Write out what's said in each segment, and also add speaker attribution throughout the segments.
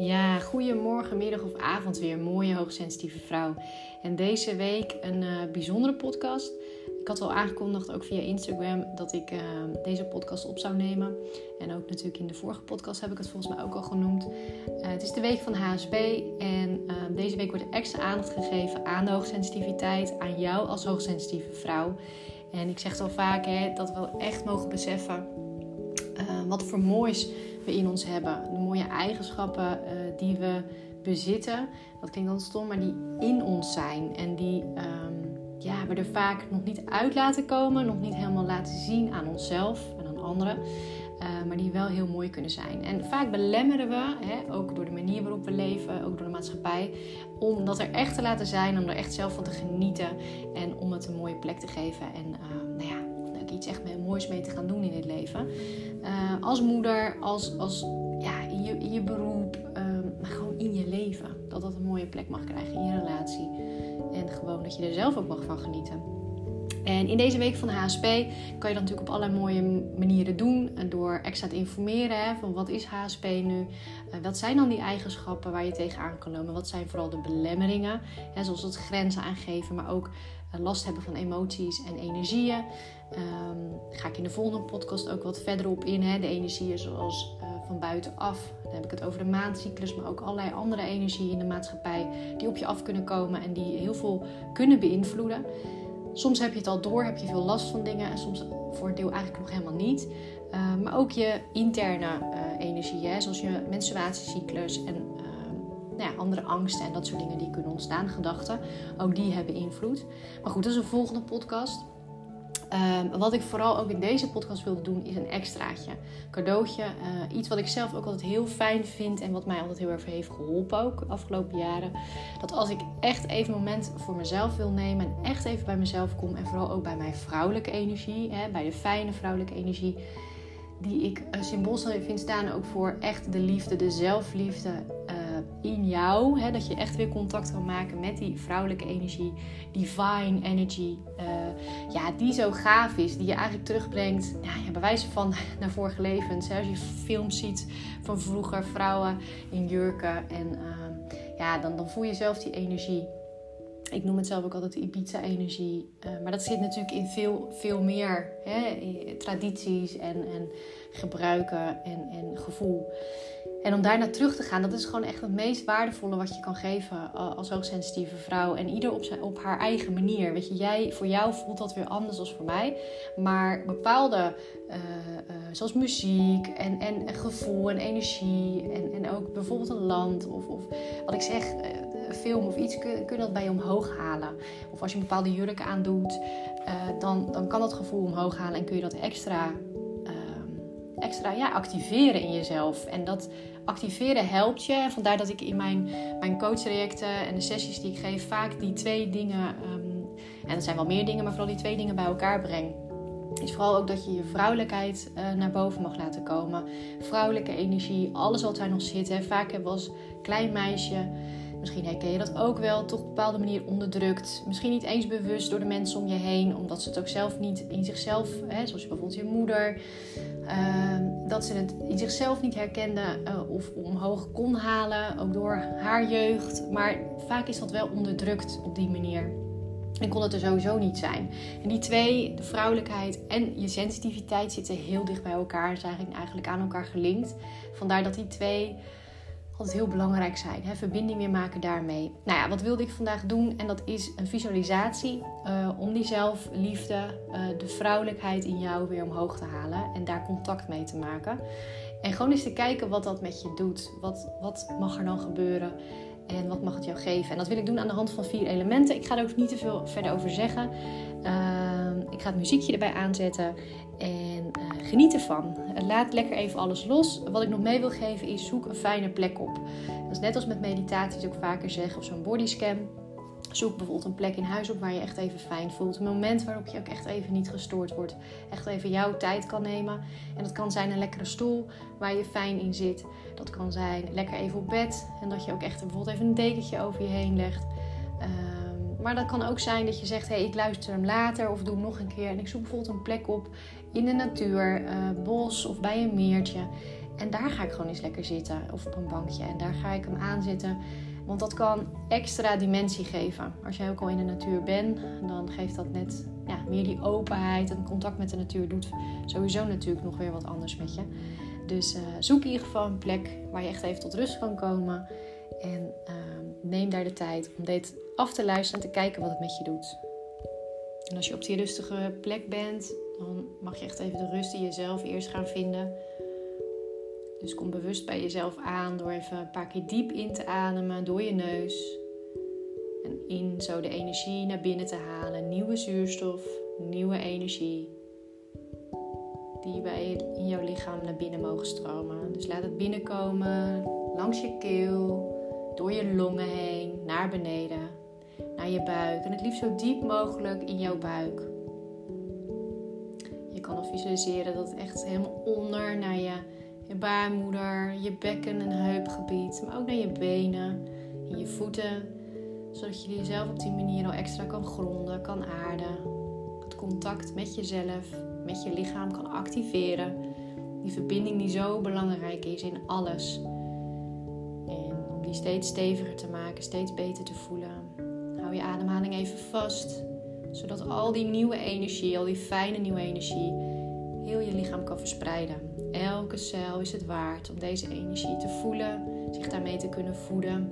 Speaker 1: Ja, goedemorgen, middag of avond weer, mooie hoogsensitieve vrouw. En deze week een uh, bijzondere podcast. Ik had al aangekondigd, ook via Instagram, dat ik uh, deze podcast op zou nemen. En ook natuurlijk in de vorige podcast heb ik het volgens mij ook al genoemd. Uh, het is de week van HSP en deze week wordt extra aandacht gegeven aan de hoogsensitiviteit, aan jou als hoogsensitieve vrouw. En ik zeg het al vaak, hè, dat we echt mogen beseffen wat voor moois we in ons hebben. De mooie eigenschappen uh, die we bezitten. Dat klinkt dan stom, maar die in ons zijn. En die um, ja, we er vaak nog niet uit laten komen. Nog niet helemaal laten zien aan onszelf en aan anderen. Uh, maar die wel heel mooi kunnen zijn. En vaak belemmeren we, hè, ook door de manier waarop we leven, ook door de maatschappij, om dat er echt te laten zijn, om er echt zelf van te genieten en om het een mooie plek te geven. En uh, nou ja, iets echt moois mee te gaan doen in het leven. Uh, als moeder, als, als ja, in, je, in je beroep, um, maar gewoon in je leven. Dat dat een mooie plek mag krijgen in je relatie. En gewoon dat je er zelf ook mag van genieten. En in deze week van HSP kan je dat natuurlijk op allerlei mooie manieren doen. Door extra te informeren hè, van wat is HSP nu? Uh, wat zijn dan die eigenschappen waar je tegenaan kan lopen? Wat zijn vooral de belemmeringen? Hè, zoals het grenzen aangeven, maar ook last hebben van emoties en energieën. Um, ga ik in de volgende podcast ook wat verder op in. Hè? De energieën zoals uh, van buitenaf. Dan heb ik het over de maandcyclus, maar ook allerlei andere energieën in de maatschappij die op je af kunnen komen en die heel veel kunnen beïnvloeden. Soms heb je het al door, heb je veel last van dingen en soms voor een deel eigenlijk nog helemaal niet. Uh, maar ook je interne uh, energie, hè? zoals je menstruatiecyclus en nou andere angsten en dat soort dingen die kunnen ontstaan, gedachten. Ook die hebben invloed. Maar goed, dat is een volgende podcast. Um, wat ik vooral ook in deze podcast wilde doen, is een extraatje. Cadeautje. Uh, iets wat ik zelf ook altijd heel fijn vind en wat mij altijd heel erg heeft geholpen ook de afgelopen jaren. Dat als ik echt even een moment voor mezelf wil nemen en echt even bij mezelf kom en vooral ook bij mijn vrouwelijke energie, hè, bij de fijne vrouwelijke energie, die ik symbool vind staan ook voor echt de liefde, de zelfliefde. Uh, in jou. Hè, dat je echt weer contact kan maken met die vrouwelijke energie, divine energy. Uh, ja, die zo gaaf is, die je eigenlijk terugbrengt, ja, ja, bij wijze van naar vorige levens. Als je films ziet van vroeger, vrouwen in jurken. En uh, ja, dan, dan voel je zelf die energie. Ik noem het zelf ook altijd Ibiza-energie. Uh, maar dat zit natuurlijk in veel, veel meer hè, tradities en, en gebruiken en, en gevoel. En om daarna terug te gaan, dat is gewoon echt het meest waardevolle wat je kan geven als hoogsensitieve vrouw. En ieder op, zijn, op haar eigen manier. Weet je, jij, voor jou voelt dat weer anders dan voor mij. Maar bepaalde, uh, zoals muziek en, en gevoel en energie. En, en ook bijvoorbeeld een land of, of wat ik zeg, film of iets, kun, kun dat bij je omhoog halen. Of als je een bepaalde jurk aandoet, dan, dan kan dat gevoel omhoog halen en kun je dat extra extra ja, activeren in jezelf. En dat activeren helpt je. Vandaar dat ik in mijn, mijn coachtrajecten en de sessies die ik geef vaak die twee dingen, um, en er zijn wel meer dingen, maar vooral die twee dingen bij elkaar breng. Is vooral ook dat je je vrouwelijkheid uh, naar boven mag laten komen. Vrouwelijke energie, alles wat daar nog zit. Hè. Vaak hebben we als klein meisje Misschien herken je dat ook wel, toch op een bepaalde manier onderdrukt. Misschien niet eens bewust door de mensen om je heen, omdat ze het ook zelf niet in zichzelf, hè, zoals bijvoorbeeld je moeder, uh, dat ze het in zichzelf niet herkende uh, of omhoog kon halen, ook door haar jeugd. Maar vaak is dat wel onderdrukt op die manier. En kon het er sowieso niet zijn. En die twee, de vrouwelijkheid en je sensitiviteit, zitten heel dicht bij elkaar. Zijn eigenlijk aan elkaar gelinkt. Vandaar dat die twee altijd heel belangrijk zijn. Hè? Verbinding weer maken daarmee. Nou ja, wat wilde ik vandaag doen? En dat is een visualisatie uh, om die zelfliefde, uh, de vrouwelijkheid in jou weer omhoog te halen en daar contact mee te maken. En gewoon eens te kijken wat dat met je doet. Wat, wat mag er dan gebeuren? En wat mag het jou geven? En dat wil ik doen aan de hand van vier elementen. Ik ga er ook niet te veel verder over zeggen. Uh, ik ga het muziekje erbij aanzetten. En uh, geniet ervan. Laat lekker even alles los. Wat ik nog mee wil geven is zoek een fijne plek op. Dat is net als met meditaties ook vaker zeg of zo'n bodyscan. Zoek bijvoorbeeld een plek in huis op waar je echt even fijn voelt. Een moment waarop je ook echt even niet gestoord wordt. Echt even jouw tijd kan nemen. En dat kan zijn een lekkere stoel waar je fijn in zit. Dat kan zijn lekker even op bed. En dat je ook echt bijvoorbeeld even een dekentje over je heen legt. Um, maar dat kan ook zijn dat je zegt: hé, hey, ik luister hem later of doe hem nog een keer. En ik zoek bijvoorbeeld een plek op in de natuur, uh, bos of bij een meertje. En daar ga ik gewoon eens lekker zitten of op een bankje. En daar ga ik hem aanzetten. Want dat kan extra dimensie geven. Als jij ook al in de natuur bent, dan geeft dat net ja, meer die openheid. En contact met de natuur doet sowieso natuurlijk nog weer wat anders met je. Dus uh, zoek in ieder geval een plek waar je echt even tot rust kan komen. En uh, neem daar de tijd om dit af te luisteren en te kijken wat het met je doet. En als je op die rustige plek bent, dan mag je echt even de rust in jezelf eerst gaan vinden. Dus kom bewust bij jezelf aan door even een paar keer diep in te ademen door je neus. En in zo de energie naar binnen te halen. Nieuwe zuurstof, nieuwe energie. Die bij in jouw lichaam naar binnen mogen stromen. Dus laat het binnenkomen langs je keel, door je longen heen, naar beneden, naar je buik. En het liefst zo diep mogelijk in jouw buik. Je kan al visualiseren dat het echt helemaal onder naar je je baarmoeder, je bekken- en heupgebied, maar ook naar je benen en je voeten, zodat je jezelf op die manier al extra kan gronden, kan aarden. Het contact met jezelf, met je lichaam kan activeren. Die verbinding die zo belangrijk is in alles. En om die steeds steviger te maken, steeds beter te voelen. Hou je ademhaling even vast, zodat al die nieuwe energie, al die fijne nieuwe energie, heel je lichaam kan verspreiden. Elke cel is het waard om deze energie te voelen, zich daarmee te kunnen voeden.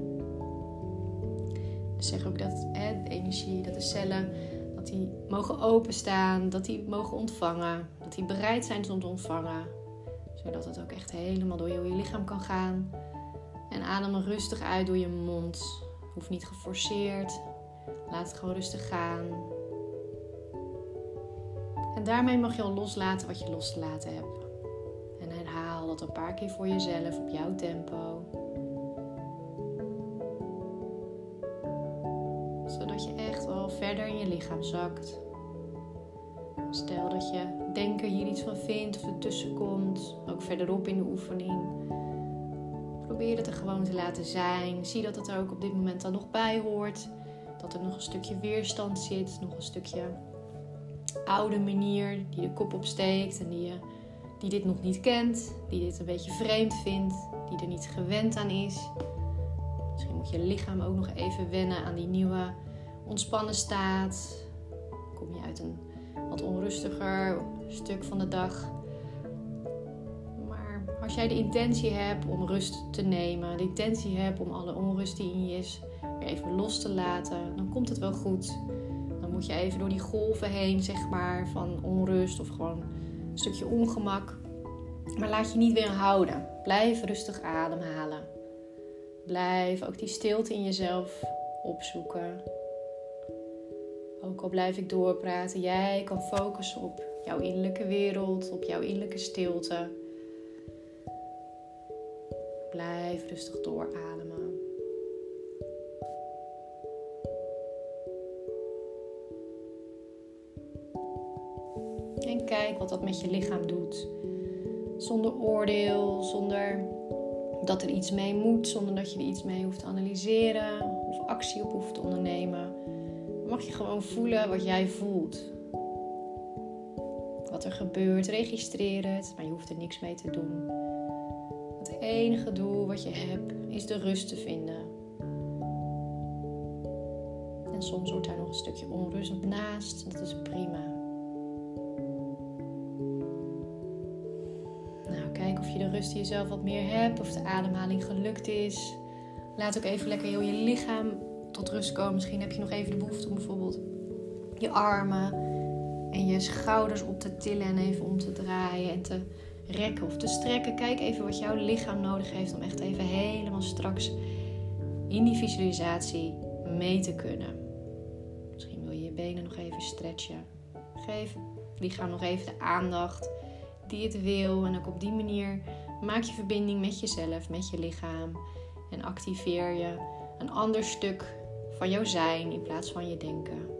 Speaker 1: Dus zeg ook dat hè, de energie, dat de cellen, dat die mogen openstaan, dat die mogen ontvangen, dat die bereid zijn om te ontvangen. Zodat het ook echt helemaal door je lichaam kan gaan. En adem rustig uit door je mond. Hoeft niet geforceerd. Laat het gewoon rustig gaan. En daarmee mag je al loslaten wat je los te laten hebt. Dat een paar keer voor jezelf op jouw tempo. Zodat je echt wel verder in je lichaam zakt. Stel dat je denker hier iets van vindt of ertussen komt, ook verderop in de oefening. Probeer het er gewoon te laten zijn. Zie dat het er ook op dit moment dan nog bij hoort. Dat er nog een stukje weerstand zit, nog een stukje oude manier die de kop opsteekt en die, je, die dit nog niet kent, die dit een beetje vreemd vindt, die er niet gewend aan is. Misschien moet je lichaam ook nog even wennen aan die nieuwe ontspannen staat. Kom je uit een wat onrustiger stuk van de dag. Maar als jij de intentie hebt om rust te nemen, de intentie hebt om alle onrust die in je is weer even los te laten, dan komt het wel goed moet je even door die golven heen, zeg maar, van onrust of gewoon een stukje ongemak. Maar laat je niet weer houden. Blijf rustig ademhalen. Blijf ook die stilte in jezelf opzoeken. Ook al blijf ik doorpraten, jij kan focussen op jouw innerlijke wereld, op jouw innerlijke stilte. Blijf rustig doorademen. Kijk wat dat met je lichaam doet. Zonder oordeel, zonder dat er iets mee moet, zonder dat je er iets mee hoeft te analyseren of actie op hoeft te ondernemen. Mag je gewoon voelen wat jij voelt. Wat er gebeurt, registreer het, maar je hoeft er niks mee te doen. Het enige doel wat je hebt is de rust te vinden. En soms wordt daar nog een stukje onrust naast, dat is prima. Rust die je zelf wat meer hebt. Of de ademhaling gelukt is. Laat ook even lekker heel je lichaam tot rust komen. Misschien heb je nog even de behoefte om bijvoorbeeld je armen en je schouders op te tillen en even om te draaien en te rekken of te strekken. Kijk even wat jouw lichaam nodig heeft om echt even helemaal straks in die visualisatie mee te kunnen. Misschien wil je je benen nog even stretchen. Geef lichaam nog even de aandacht die het wil. En ook op die manier maak je verbinding met jezelf, met je lichaam. En activeer je een ander stuk van jouw zijn in plaats van je denken.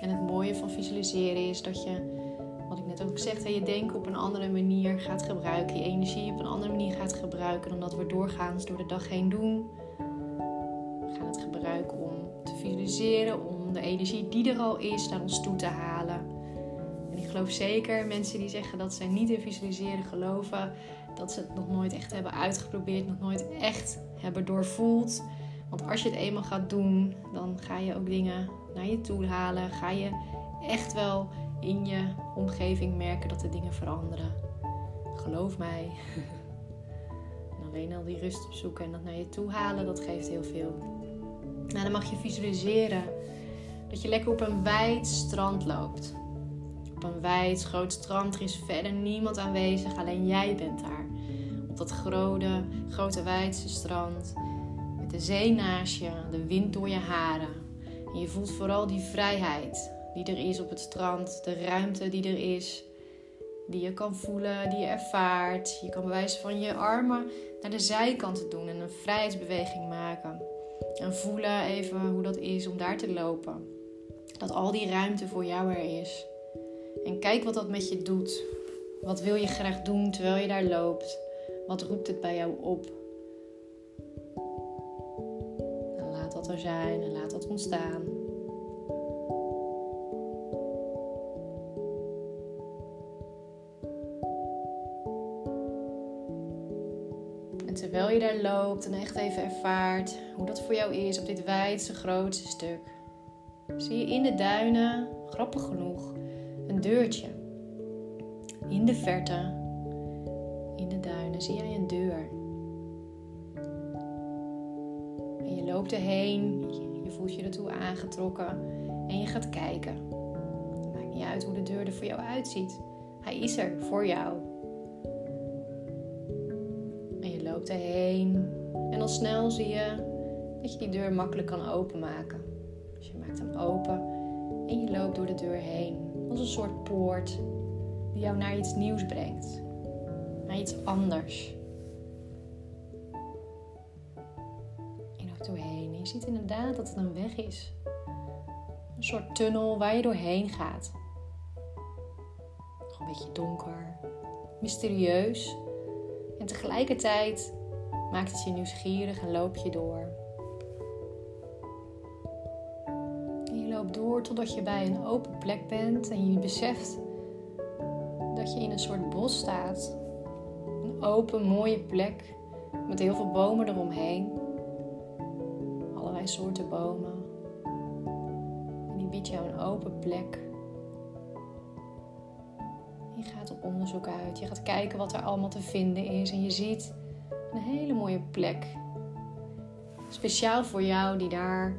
Speaker 1: En het mooie van visualiseren is dat je, wat ik net ook zeg, je denken op een andere manier gaat gebruiken, je energie op een andere manier gaat gebruiken dan dat we doorgaans door de dag heen doen. We gaan het gebruiken om te visualiseren, om de energie die er al is naar ons toe te halen. Geloof zeker mensen die zeggen dat ze niet in visualiseren geloven, dat ze het nog nooit echt hebben uitgeprobeerd, nog nooit echt hebben doorvoeld. Want als je het eenmaal gaat doen, dan ga je ook dingen naar je toe halen. Ga je echt wel in je omgeving merken dat de dingen veranderen. Geloof mij. En alleen al die rust opzoeken en dat naar je toe halen, dat geeft heel veel. Nou, dan mag je visualiseren dat je lekker op een wijd strand loopt. Een wijd, groot strand. Er is verder niemand aanwezig, alleen jij bent daar. Op dat grote, grote wijdse strand. Met de zee naast je, de wind door je haren. En je voelt vooral die vrijheid die er is op het strand. De ruimte die er is. Die je kan voelen, die je ervaart. Je kan bewijzen van je armen naar de zijkanten doen en een vrijheidsbeweging maken. En voelen even hoe dat is om daar te lopen. Dat al die ruimte voor jou er is. En kijk wat dat met je doet. Wat wil je graag doen terwijl je daar loopt? Wat roept het bij jou op? Laat dat er zijn en laat dat ontstaan. En terwijl je daar loopt en echt even ervaart hoe dat voor jou is op dit wijdse, grootste stuk, zie je in de duinen, grappig genoeg, een deurtje. In de verte, in de duinen, zie jij een deur. En je loopt erheen, je voelt je ertoe aangetrokken en je gaat kijken. Het maakt niet uit hoe de deur er voor jou uitziet. Hij is er voor jou. En je loopt erheen en al snel zie je dat je die deur makkelijk kan openmaken. Dus je maakt hem open en je loopt door de deur heen. Een soort poort die jou naar iets nieuws brengt. Naar iets anders. Je loopt doorheen en je ziet inderdaad dat het een weg is. Een soort tunnel waar je doorheen gaat. Nog een beetje donker, mysterieus. En tegelijkertijd maakt het je nieuwsgierig en loop je door. Totdat je bij een open plek bent en je beseft dat je in een soort bos staat. Een open, mooie plek met heel veel bomen eromheen. Allerlei soorten bomen. En die biedt jou een open plek. Je gaat op onderzoek uit. Je gaat kijken wat er allemaal te vinden is. En je ziet een hele mooie plek. Speciaal voor jou die daar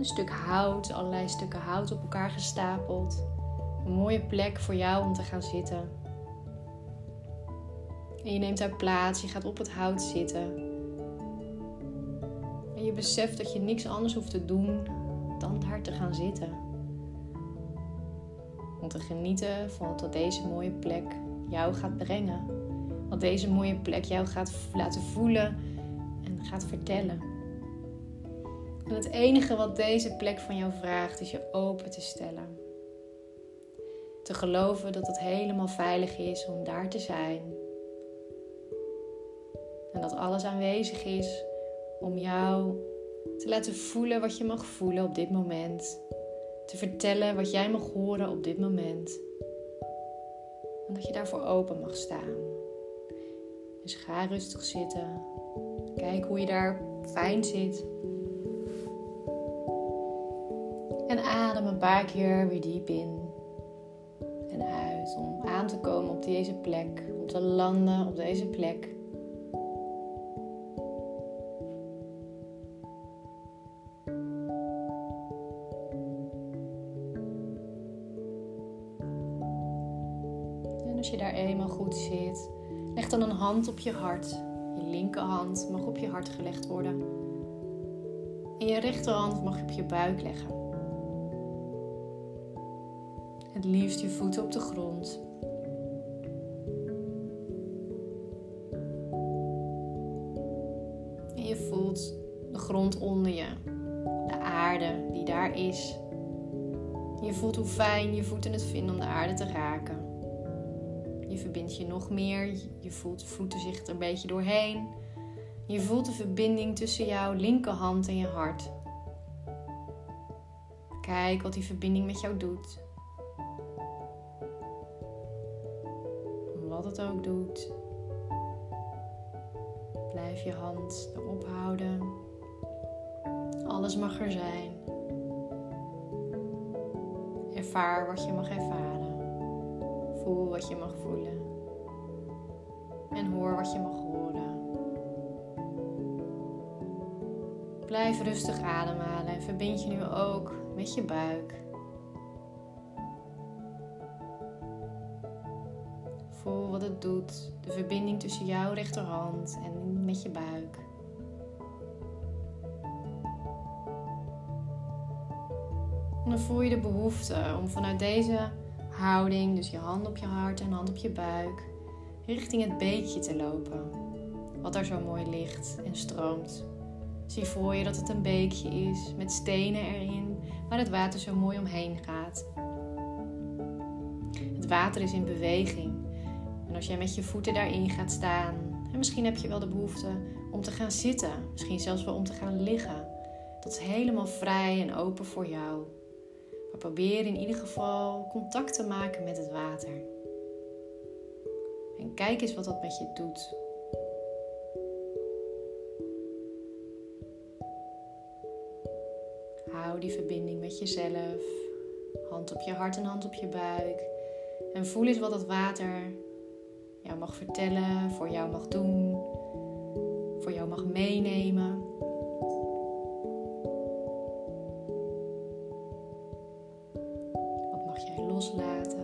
Speaker 1: een stuk hout, allerlei stukken hout op elkaar gestapeld. Een mooie plek voor jou om te gaan zitten. En je neemt daar plaats, je gaat op het hout zitten. En je beseft dat je niks anders hoeft te doen dan daar te gaan zitten. Om te genieten van wat deze mooie plek jou gaat brengen. Wat deze mooie plek jou gaat laten voelen en gaat vertellen. En het enige wat deze plek van jou vraagt is je open te stellen. Te geloven dat het helemaal veilig is om daar te zijn. En dat alles aanwezig is om jou te laten voelen wat je mag voelen op dit moment. Te vertellen wat jij mag horen op dit moment. En dat je daarvoor open mag staan. Dus ga rustig zitten. Kijk hoe je daar fijn zit. En adem een paar keer weer diep in en uit om aan te komen op deze plek, om te landen op deze plek. En als je daar eenmaal goed zit, leg dan een hand op je hart. Je linkerhand mag op je hart gelegd worden. En je rechterhand mag je op je buik leggen. Het liefst je voeten op de grond. En je voelt de grond onder je, de aarde die daar is. Je voelt hoe fijn je voeten het vinden om de aarde te raken. Je verbindt je nog meer. Je voelt de voeten zich er een beetje doorheen. Je voelt de verbinding tussen jouw linkerhand en je hart. Kijk wat die verbinding met jou doet. Wat het ook doet. Blijf je hand erop houden. Alles mag er zijn. Ervaar wat je mag ervaren. Voel wat je mag voelen. En hoor wat je mag horen. Blijf rustig ademhalen en verbind je nu ook met je buik. Het doet, de verbinding tussen jouw rechterhand en met je buik. Dan voel je de behoefte om vanuit deze houding, dus je hand op je hart en hand op je buik, richting het beekje te lopen. Wat daar zo mooi ligt en stroomt. Zie voor je dat het een beekje is met stenen erin, waar het water zo mooi omheen gaat. Het water is in beweging. En als jij met je voeten daarin gaat staan, en misschien heb je wel de behoefte om te gaan zitten, misschien zelfs wel om te gaan liggen. Dat is helemaal vrij en open voor jou. Maar probeer in ieder geval contact te maken met het water. En kijk eens wat dat met je doet. Hou die verbinding met jezelf. Hand op je hart en hand op je buik. En voel eens wat dat water jou mag vertellen, voor jou mag doen, voor jou mag meenemen. Wat mag jij loslaten?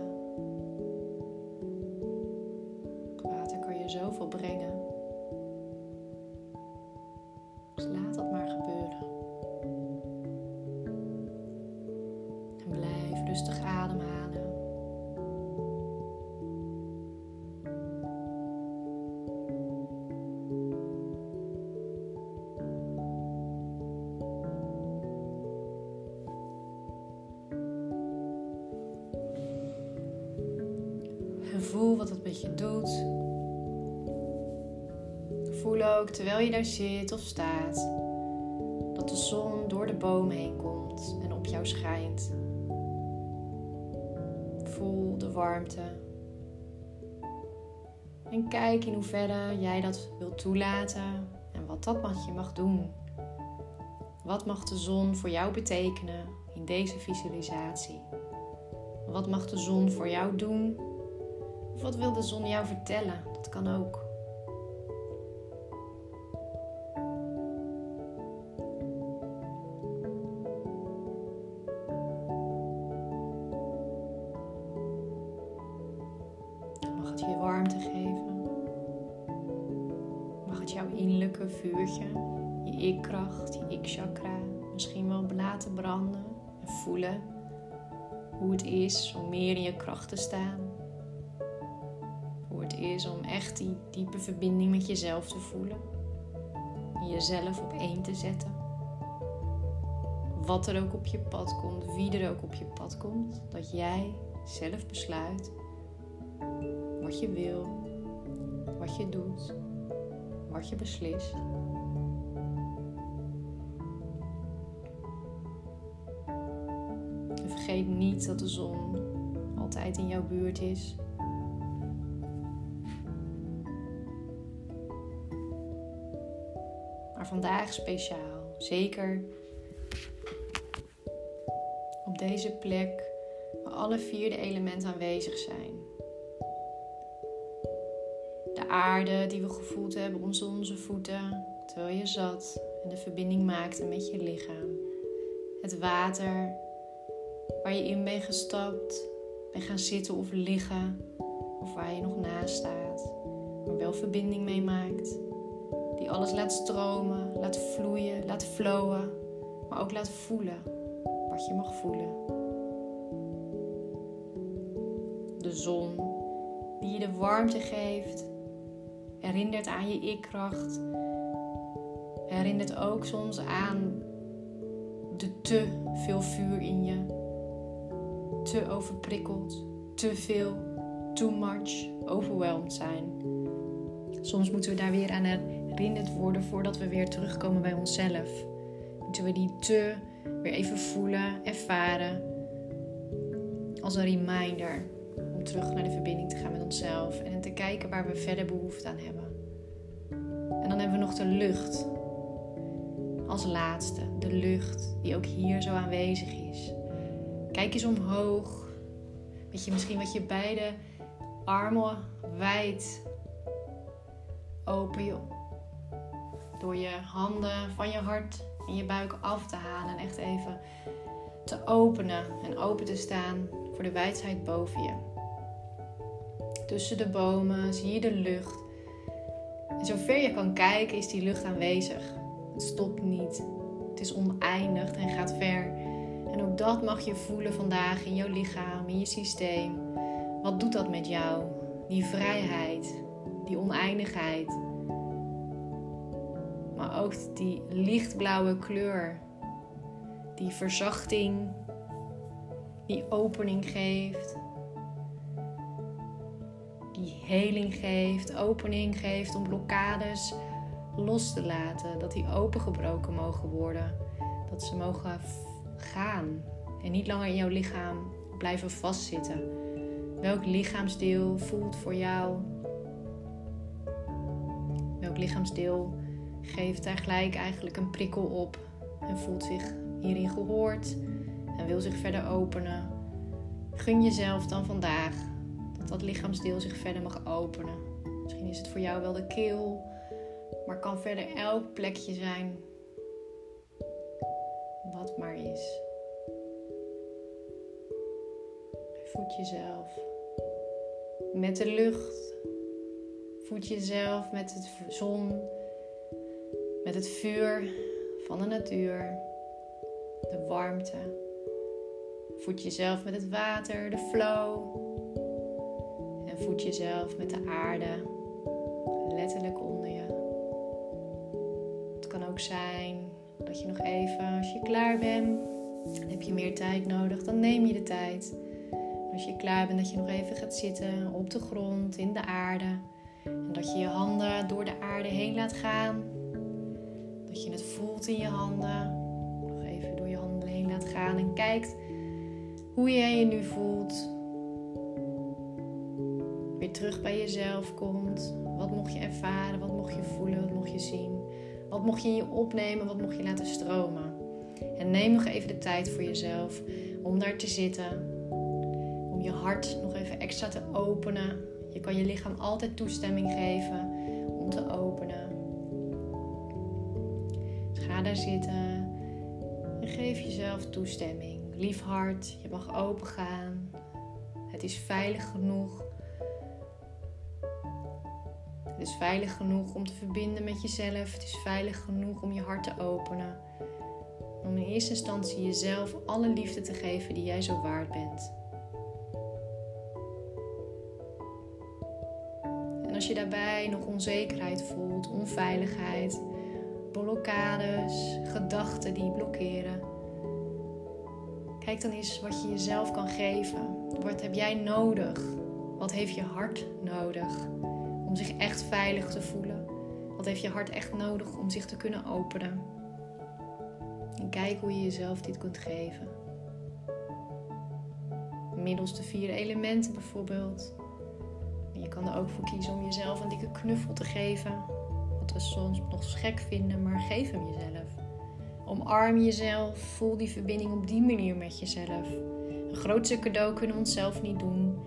Speaker 1: Je doet. Voel ook terwijl je daar zit of staat dat de zon door de boom heen komt en op jou schijnt. Voel de warmte. En kijk in hoeverre jij dat wilt toelaten en wat dat met je mag doen. Wat mag de zon voor jou betekenen in deze visualisatie? Wat mag de zon voor jou doen? Of wat wil de zon jou vertellen? Dat kan ook. Echt die diepe verbinding met jezelf te voelen? En jezelf op één te zetten? Wat er ook op je pad komt, wie er ook op je pad komt, dat jij zelf besluit wat je wil, wat je doet, wat je beslist. Vergeet niet dat de zon altijd in jouw buurt is. Vandaag speciaal, zeker op deze plek waar alle vier de elementen aanwezig zijn. De aarde die we gevoeld hebben onder onze voeten terwijl je zat en de verbinding maakte met je lichaam. Het water waar je in bent gestapt, bent gaan zitten of liggen, of waar je nog naast staat, maar wel verbinding mee maakt. Alles laat stromen, laat vloeien, laat flowen, maar ook laat voelen wat je mag voelen. De zon die je de warmte geeft, herinnert aan je ik-kracht. Herinnert ook soms aan de te veel vuur in je. Te overprikkeld, te veel, too much, overwhelmed zijn. Soms moeten we daar weer aan herinnerd worden voordat we weer terugkomen bij onszelf. Moeten we die te weer even voelen, ervaren. Als een reminder om terug naar de verbinding te gaan met onszelf en te kijken waar we verder behoefte aan hebben. En dan hebben we nog de lucht. Als laatste, de lucht die ook hier zo aanwezig is. Kijk eens omhoog. Weet je misschien wat je beide armen wijd open je door je handen van je hart en je buik af te halen en echt even te openen en open te staan voor de wijdheid boven je. Tussen de bomen zie je de lucht. En zover je kan kijken is die lucht aanwezig. Het stopt niet. Het is oneindig en gaat ver. En ook dat mag je voelen vandaag in jouw lichaam, in je systeem. Wat doet dat met jou? Die vrijheid, die oneindigheid. Maar ook die lichtblauwe kleur. Die verzachting, die opening geeft. Die heling geeft, opening geeft om blokkades los te laten. Dat die opengebroken mogen worden. Dat ze mogen gaan en niet langer in jouw lichaam blijven vastzitten. Welk lichaamsdeel voelt voor jou? Welk lichaamsdeel geeft daar gelijk eigenlijk een prikkel op en voelt zich hierin gehoord en wil zich verder openen? Gun jezelf dan vandaag dat dat lichaamsdeel zich verder mag openen. Misschien is het voor jou wel de keel, maar kan verder elk plekje zijn wat maar is. Voed jezelf met de lucht. Voed jezelf met de zon, met het vuur van de natuur, de warmte. Voed jezelf met het water, de flow. En voed jezelf met de aarde, letterlijk onder je. Het kan ook zijn dat je nog even, als je klaar bent, heb je meer tijd nodig, dan neem je de tijd als je klaar bent, dat je nog even gaat zitten op de grond, in de aarde. En dat je je handen door de aarde heen laat gaan. In je handen. Nog even door je handen heen laat gaan en kijkt hoe jij je nu voelt. Weer terug bij jezelf komt. Wat mocht je ervaren? Wat mocht je voelen? Wat mocht je zien? Wat mocht je in je opnemen? Wat mocht je laten stromen? En neem nog even de tijd voor jezelf om daar te zitten om je hart nog even extra te openen. Je kan je lichaam altijd toestemming geven om te openen. Zitten en geef jezelf toestemming. Lief hart, je mag open gaan. Het is veilig genoeg. Het is veilig genoeg om te verbinden met jezelf. Het is veilig genoeg om je hart te openen. Om in eerste instantie jezelf alle liefde te geven die jij zo waard bent. als je daarbij nog onzekerheid voelt, onveiligheid, blokkades, gedachten die blokkeren, kijk dan eens wat je jezelf kan geven. Wat heb jij nodig? Wat heeft je hart nodig om zich echt veilig te voelen? Wat heeft je hart echt nodig om zich te kunnen openen? En kijk hoe je jezelf dit kunt geven. Middels de vier elementen bijvoorbeeld je kan er ook voor kiezen om jezelf een dikke knuffel te geven. We soms nog gek vinden, maar geef hem jezelf. Omarm jezelf, voel die verbinding op die manier met jezelf. Een grootste cadeau kunnen we onszelf niet doen.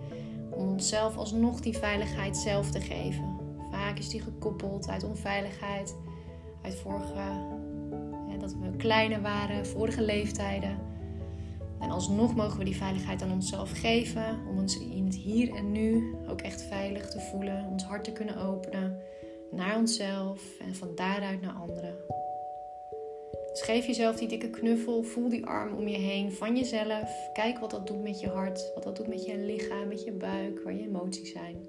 Speaker 1: Om onszelf alsnog die veiligheid zelf te geven. Vaak is die gekoppeld uit onveiligheid, uit vorige, dat we kleiner waren, vorige leeftijden. En alsnog mogen we die veiligheid aan onszelf geven om ons in het hier en nu ook echt veilig te voelen, ons hart te kunnen openen naar onszelf en van daaruit naar anderen. Dus geef jezelf die dikke knuffel, voel die arm om je heen van jezelf. Kijk wat dat doet met je hart, wat dat doet met je lichaam, met je buik, waar je emoties zijn.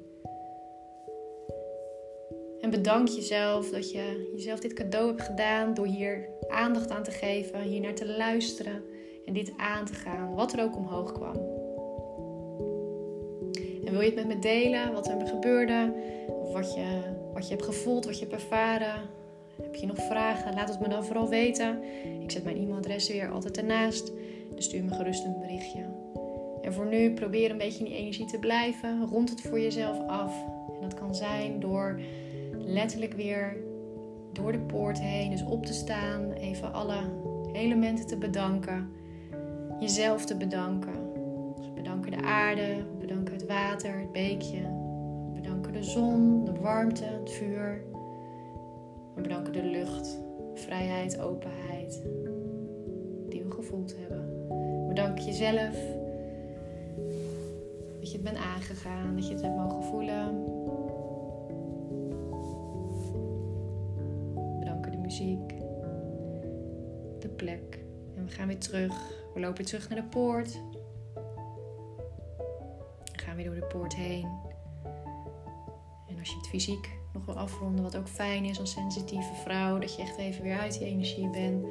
Speaker 1: En bedank jezelf dat je jezelf dit cadeau hebt gedaan door hier aandacht aan te geven, hier naar te luisteren en dit aan te gaan, wat er ook omhoog kwam. En wil je het met me delen, wat er gebeurde, of wat je, wat je hebt gevoeld, wat je hebt ervaren? Heb je nog vragen? Laat het me dan vooral weten. Ik zet mijn e-mailadres weer altijd ernaast. Dus stuur me gerust een berichtje. En voor nu probeer een beetje in die energie te blijven. Rond het voor jezelf af. En dat kan zijn door letterlijk weer door de poort heen. Dus op te staan. Even alle elementen te bedanken. Jezelf te bedanken. Dus bedanken de aarde. Bedanken het water, het beekje. De zon, de warmte, het vuur. We bedanken de lucht, vrijheid, openheid. Die we gevoeld hebben. Bedank jezelf dat je het bent aangegaan, dat je het hebt mogen voelen. Bedanken de muziek, de plek. En we gaan weer terug. We lopen weer terug naar de poort. We gaan weer door de poort heen. Als je het fysiek nog wil afronden, wat ook fijn is als sensitieve vrouw, dat je echt even weer uit die energie bent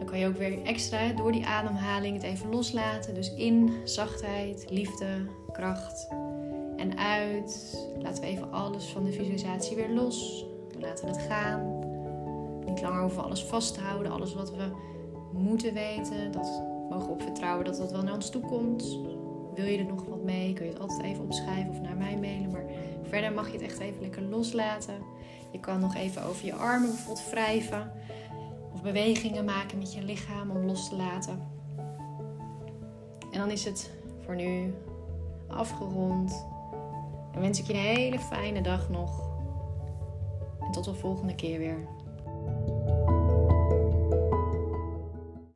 Speaker 1: dan kan je ook weer extra door die ademhaling het even loslaten. Dus in zachtheid, liefde, kracht. En uit laten we even alles van de visualisatie weer los. We laten het gaan. Niet langer hoeven alles vast te houden. Alles wat we moeten weten, dat mogen we op vertrouwen dat dat wel naar ons toe komt. Wil je er nog wat mee? Kun je het altijd even opschrijven of naar mij mailen. Maar verder mag je het echt even lekker loslaten. Je kan nog even over je armen bijvoorbeeld wrijven bewegingen maken met je lichaam om los te laten. En dan is het voor nu afgerond. En wens ik je een hele fijne dag nog. En tot de volgende keer weer.